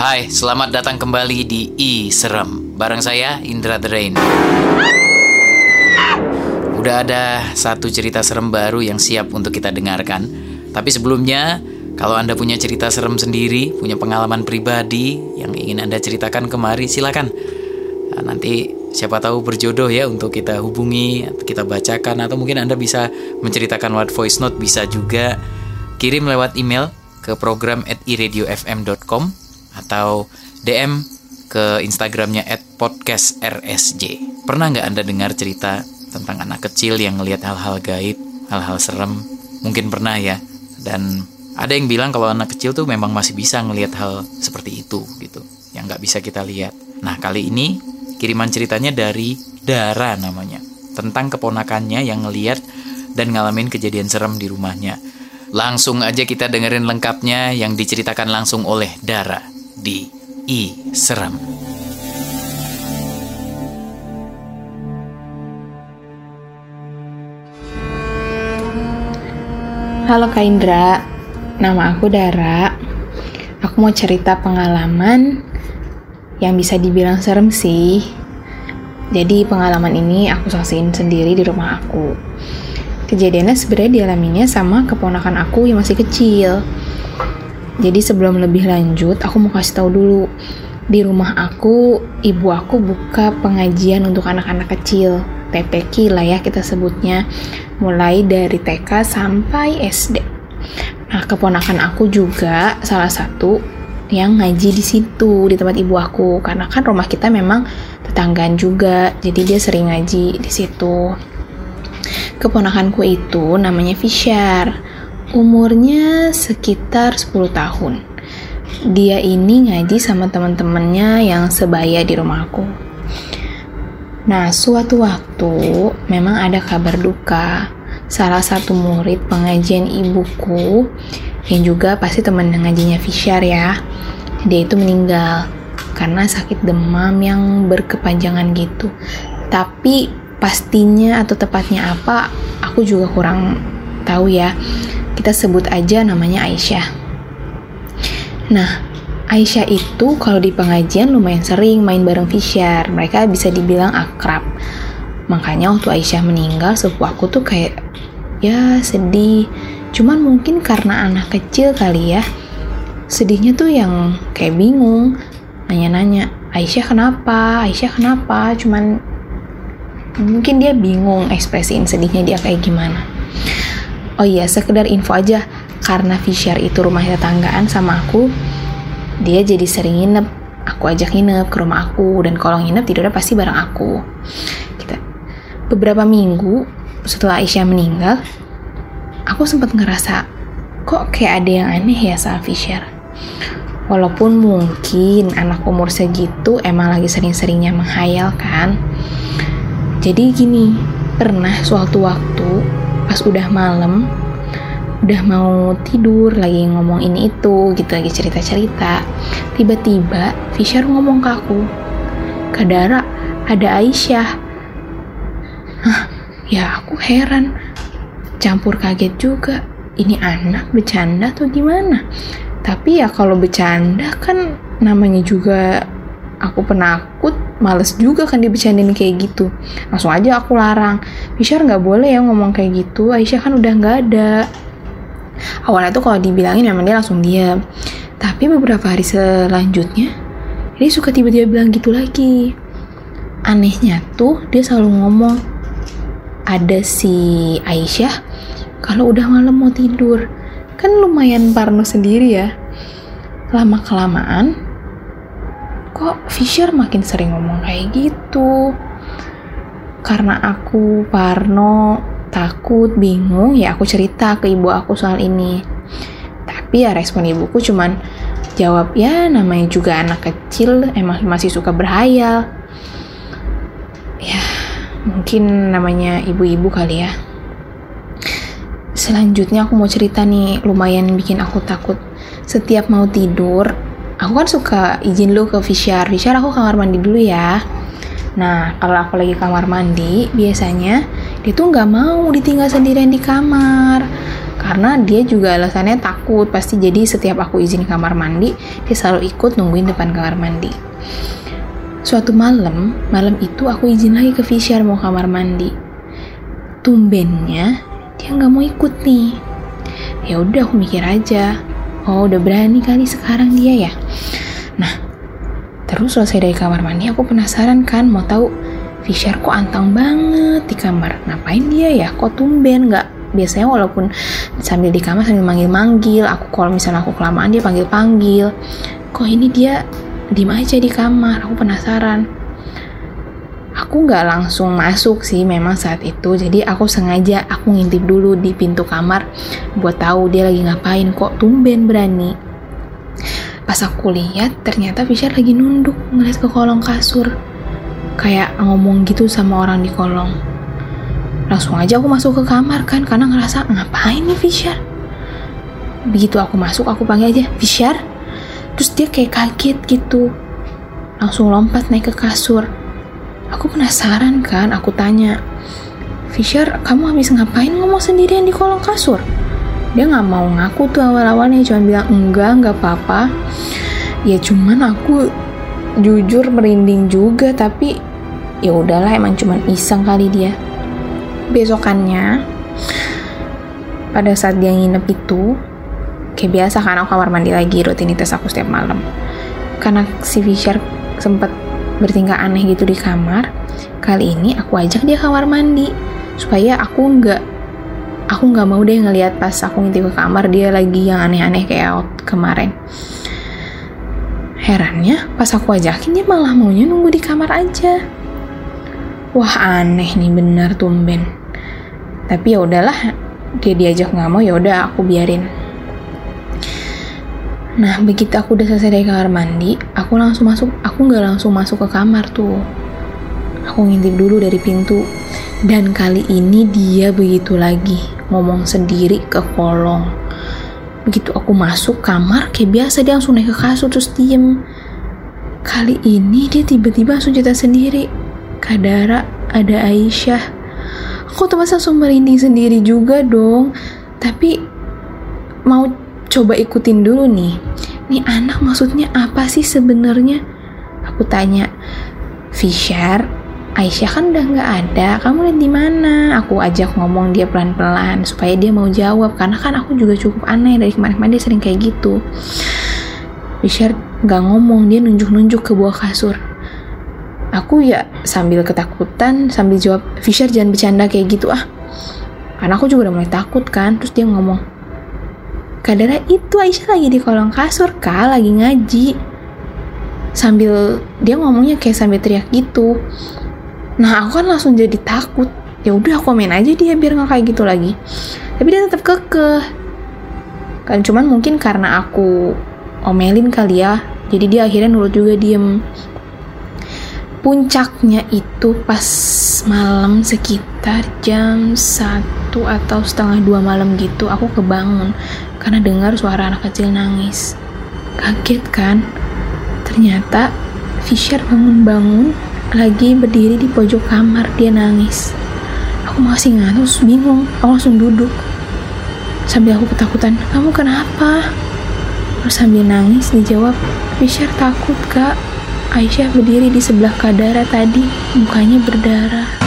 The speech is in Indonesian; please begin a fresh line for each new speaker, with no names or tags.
Hai, selamat datang kembali di I Serem. Bareng saya Indra The. Udah ada satu cerita serem baru yang siap untuk kita dengarkan. Tapi sebelumnya, kalau Anda punya cerita serem sendiri, punya pengalaman pribadi yang ingin Anda ceritakan kemari, silakan. Nah, nanti siapa tahu berjodoh ya untuk kita hubungi, kita bacakan atau mungkin Anda bisa menceritakan lewat voice note bisa juga kirim lewat email ke program at iradiofm.com atau DM ke Instagramnya podcastrsj. Pernah nggak Anda dengar cerita tentang anak kecil yang ngelihat hal-hal gaib, hal-hal serem? Mungkin pernah ya. Dan ada yang bilang kalau anak kecil tuh memang masih bisa ngelihat hal seperti itu gitu, yang nggak bisa kita lihat. Nah kali ini kiriman ceritanya dari Dara namanya, tentang keponakannya yang ngelihat dan ngalamin kejadian serem di rumahnya. Langsung aja kita dengerin lengkapnya yang diceritakan langsung oleh Dara di I Serem.
Halo Kak Indra, nama aku Dara. Aku mau cerita pengalaman yang bisa dibilang serem sih. Jadi pengalaman ini aku saksiin sendiri di rumah aku. Kejadiannya sebenarnya dialaminya sama keponakan aku yang masih kecil. Jadi sebelum lebih lanjut, aku mau kasih tahu dulu. Di rumah aku, ibu aku buka pengajian untuk anak-anak kecil. TPK lah ya kita sebutnya. Mulai dari TK sampai SD. Nah, keponakan aku juga salah satu yang ngaji di situ di tempat ibu aku karena kan rumah kita memang tetanggaan juga jadi dia sering ngaji di situ keponakanku itu namanya Fisher umurnya sekitar 10 tahun. Dia ini ngaji sama teman-temannya yang sebaya di rumahku nah suatu waktu memang ada kabar duka. Salah satu murid pengajian ibuku yang juga pasti teman ngajinya Fisher ya dia itu meninggal karena sakit demam yang berkepanjangan gitu. Tapi pastinya atau tepatnya apa aku juga kurang tahu ya kita sebut aja namanya Aisyah. Nah Aisyah itu kalau di pengajian lumayan sering main bareng Fisher mereka bisa dibilang akrab. Makanya waktu Aisyah meninggal sepupu aku tuh kayak ya sedih. Cuman mungkin karena anak kecil kali ya sedihnya tuh yang kayak bingung nanya-nanya Aisyah kenapa? Aisyah kenapa? Cuman mungkin dia bingung ekspresiin sedihnya dia kayak gimana oh iya sekedar info aja. Karena Fisher itu rumah tetanggaan sama aku dia jadi sering nginep. Aku ajak nginep ke rumah aku dan kalau nginep tidurnya pasti bareng aku. Kita beberapa minggu setelah Aisyah meninggal aku sempat ngerasa kok kayak ada yang aneh ya sama Fisher? Walaupun mungkin anak umur segitu emang lagi sering-seringnya menghayal kan. Jadi gini, pernah suatu waktu pas udah malam, udah mau tidur lagi ngomong ini itu gitu lagi cerita-cerita. Tiba-tiba Fisher ngomong ke aku, Kadara ada Aisyah. Hah, ya aku heran. Campur kaget juga. Ini anak bercanda atau gimana? tapi ya kalau bercanda kan namanya juga aku penakut males juga kan dibecandain kayak gitu. Langsung aja aku larang. Fisher nggak boleh ya ngomong kayak gitu. Aisyah kan udah nggak ada. Awalnya tuh kalau dibilangin memang dia langsung diam. Tapi beberapa hari selanjutnya dia suka tiba-tiba bilang gitu lagi. Anehnya tuh dia selalu ngomong ada si Aisyah kalau udah malam mau tidur. Kan lumayan parno sendiri ya. Lama kelamaan kok Fisher makin sering ngomong kayak gitu? Karena aku parno takut bingung ya aku cerita ke ibu aku soal ini. Tapi ya respon ibuku cuman jawab ya namanya juga anak kecil emang masih suka berhayal. Ya mungkin namanya ibu-ibu kali ya. Selanjutnya aku mau cerita nih lumayan bikin aku takut. Setiap mau tidur aku kan suka izin dulu ke Fisher Fisher aku kamar mandi dulu ya. Nah kalau aku lagi kamar mandi biasanya dia tuh nggak mau ditinggal sendirian di kamar. Karena dia juga alasannya takut. Pasti jadi setiap aku izin kamar mandi dia selalu ikut nungguin depan kamar mandi. Suatu malam malam itu aku izin lagi ke Fisher mau kamar mandi. Tumbennya dia nggak mau ikut nih. Ya udah aku mikir aja. Oh udah berani kali sekarang dia ya terus selesai dari kamar mandi aku penasaran kan mau tahu Fisher kok antang banget di kamar. Ngapain dia ya? Kok tumben? Nggak biasanya walaupun sambil di kamar sambil manggil-manggil aku kalau misalnya aku kelamaan dia panggil-panggil. Kok ini dia diem aja di kamar? Aku penasaran. Aku nggak langsung masuk sih memang saat itu. Jadi aku sengaja aku ngintip dulu di pintu kamar buat tahu dia lagi ngapain. Kok tumben berani pas aku lihat ternyata Fisher lagi nunduk ngeliat ke kolong kasur kayak ngomong gitu sama orang di kolong Langsung aja aku masuk ke kamar kan karena ngerasa ngapain nih Fisher. Begitu aku masuk aku panggil aja Fisher. Terus dia kayak kaget gitu. Langsung lompat naik ke kasur. Aku penasaran kan, aku tanya, Fisher, kamu habis ngapain ngomong sendirian di kolong kasur? Dia nggak mau ngaku tuh awal-awalnya, cuma bilang enggak, nggak apa-apa. Ya cuman aku jujur merinding juga, tapi ya udahlah emang cuman iseng kali dia besokannya pada saat dia nginep itu kayak biasa kan aku kamar mandi lagi rutinitas aku setiap malam karena si Fisher sempat bertingkah aneh gitu di kamar kali ini aku ajak dia kamar mandi supaya aku nggak aku nggak mau deh ngelihat pas aku ngintip ke kamar dia lagi yang aneh-aneh kayak out kemarin. Herannya pas aku ajakin dia malah maunya nunggu di kamar aja. Wah aneh nih bener tumben. Tapi ya udahlah dia diajak nggak mau ya udah aku biarin. Nah begitu aku udah selesai dari kamar mandi aku langsung masuk aku nggak langsung masuk ke kamar tuh. Aku ngintip dulu dari pintu dan kali ini dia begitu lagi ngomong sendiri ke kolong. Begitu aku masuk kamar kayak biasa dia langsung naik ke kasur terus diem. Kali ini dia tiba-tiba langsung cerita sendiri. Kadara ada Aisyah. Aku otomatis langsung merinding sendiri juga dong. Tapi mau coba ikutin dulu nih. Nih anak maksudnya apa sih sebenarnya? Aku tanya. Fisher Aisyah kan udah nggak ada kamu lihat di mana? Aku ajak ngomong dia pelan-pelan supaya dia mau jawab karena kan aku juga cukup aneh dari kemarin-kemarin dia sering kayak gitu. Fisher nggak ngomong dia nunjuk-nunjuk ke bawah kasur. Aku ya sambil ketakutan sambil jawab Fisher jangan bercanda kayak gitu ah. Karena aku juga udah mulai takut kan terus dia ngomong Kadara itu Aisyah lagi di kolong kasur kak lagi ngaji. Sambil dia ngomongnya kayak sambil teriak gitu nah aku kan langsung jadi takut. Ya udah aku main aja dia biar nggak kayak gitu lagi. Tapi dia tetap kekeh. Kan cuman mungkin karena aku omelin kali ya. Jadi dia akhirnya nurut juga diem. Puncaknya itu pas malam sekitar jam satu atau setengah dua malam gitu aku kebangun. Karena dengar suara anak kecil nangis. Kaget kan? Ternyata Fisher bangun-bangun lagi berdiri di pojok kamar dia nangis. Aku masih ngantuk bingung. Aku langsung duduk. Sambil aku ketakutan kamu kenapa? Terus sambil nangis dijawab Fisher takut kak. Aisyah berdiri di sebelah Kadara tadi, mukanya berdarah.